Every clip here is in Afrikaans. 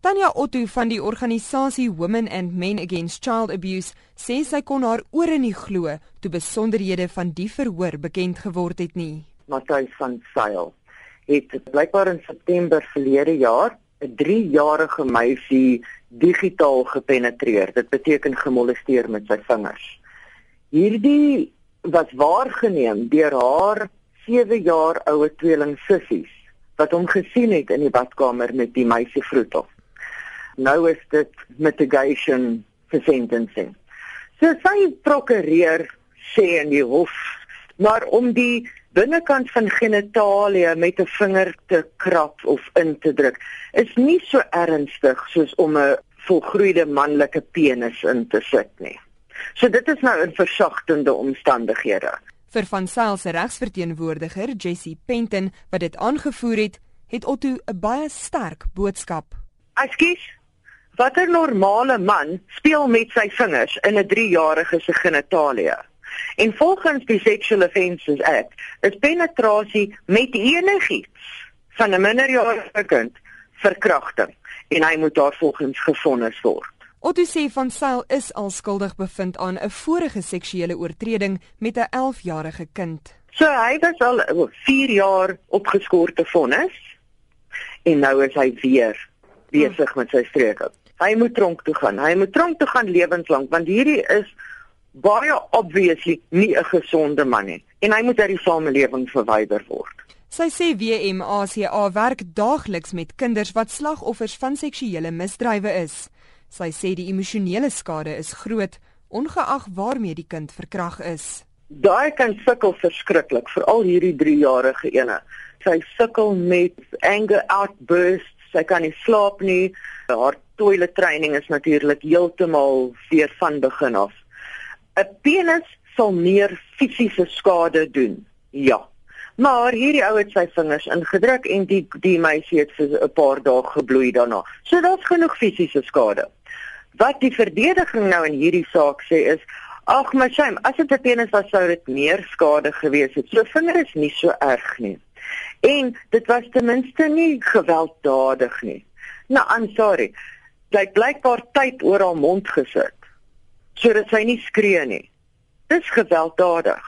Tanya Otto van die organisasie Women and Men Against Child Abuse sê sy kon haar ore nie glo toe besonderhede van die verhoor bekend geword het nie. Matthys van Sail het blykbaar in September verlede jaar 'n 3-jarige meisie digitaal gepenetreer. Dit beteken gemolesteer met sy vingers. Hierdie was waargeneem deur haar 7 jaar oue tweeling sissies wat hom gesien het in die badkamer met die meisie vroetel nou is dit mitigation for sentencing. So sy prokureer sê in die hof maar om die binnekant van genitalie met 'n vinger te krap of in te druk is nie so ernstig soos om 'n volgroeide manlike penis in te sit nie. So dit is nou 'n versagtende omstandighede. Vir van Sail se regsverteenwoordiger Jessie Penton wat dit aangevoer het, het Otto 'n baie sterk boodskap. Ekskuus, Watter normale man speel met sy vingers in 'n 3-jarige se genitalie? En volgens die Sexual Offences Act is penetrasie met enigiets van 'n minderjarige kind verkrachting en hy moet daarvolgens gefonnis word. Otto sê van Sail is al skuldig bevind aan 'n vorige seksuele oortreding met 'n 11-jarige kind. So hy was al 4 jaar opgeskorte vonnis en nou is hy weer besig met sy streke. Hy moet tronk toe gaan. Hy moet tronk toe gaan lewenslank want hierdie is baie obviously nie 'n gesonde man nie en hy moet uit die samelewing verwyder word. Sy sê WMACA werk daagliks met kinders wat slagoffers van seksuele misdrywe is. Sy sê die emosionele skade is groot ongeag waarmee die kind verkrag is. Daai kan sukkel verskriklik, veral hierdie 3-jarige ene. Sy sukkel met anger outbursts, sy kan nie slaap nie, haar toilet training is natuurlik heeltemal weer van begin af. 'n Penis sal meer fisiese skade doen. Ja. Maar hierdie ou het sy vingers ingedruk en die die meisie het vir 'n paar dae gebloei daarna. So daar's genoeg fisiese skade. Wat die verdediging nou in hierdie saak sê is Ag my shame, as dit 'n penis was sou dit meer skade gewees het. So vinger is nie so erg nie. En dit was ten minste nie gewelddadig nie. Nou, I'm sorry sy blykbaar tyd oor haar mond gesit sodat sy nie skree nie. Dis gewelddadig.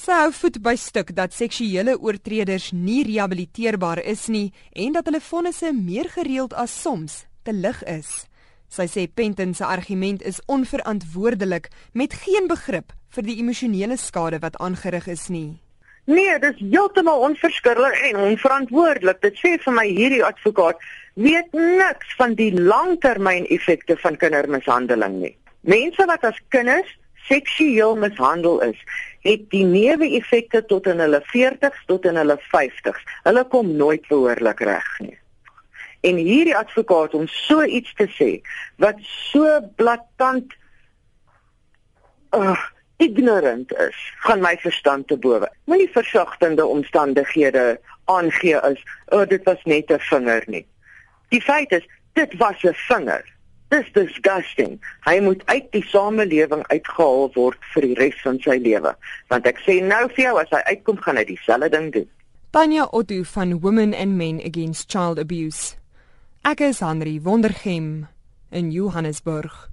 Sy hou voet by stuk dat seksuele oortreders nie rehabiliteerbaar is nie en dat hulle vonnisse meer gereeld as soms te lig is. Sy sê Penton se argument is onverantwoordelik met geen begrip vir die emosionele skade wat aangerig is nie. Nee, dis heeltemal onverskillig en onverantwoordelik. Dit sê vir my hierdie advokaat weet niks van die langtermyneffekte van kindermishandeling nie. Mense wat as kinders seksueel mishandel is, het die neeweffekte tot in hulle 40s tot in hulle 50s. Hulle kom nooit behoorlik reg nie. En hierdie advokaat om so iets te sê wat so blaatant uh, ignorant is van my verstand te bowe. Moenie versagtende omstandighede aangee as oh, dit was net 'n vinger nie. Die feit is dit was 'n vinger. Dis disgusting. Hy moet uit die samelewing uitgehaal word vir die res van sy lewe. Want ek sê nou vir jou as hy uitkom gaan hy dieselfde ding doen. Tanya Otto van Women and Men Against Child Abuse. Ek is Henry Wondergem in Johannesburg.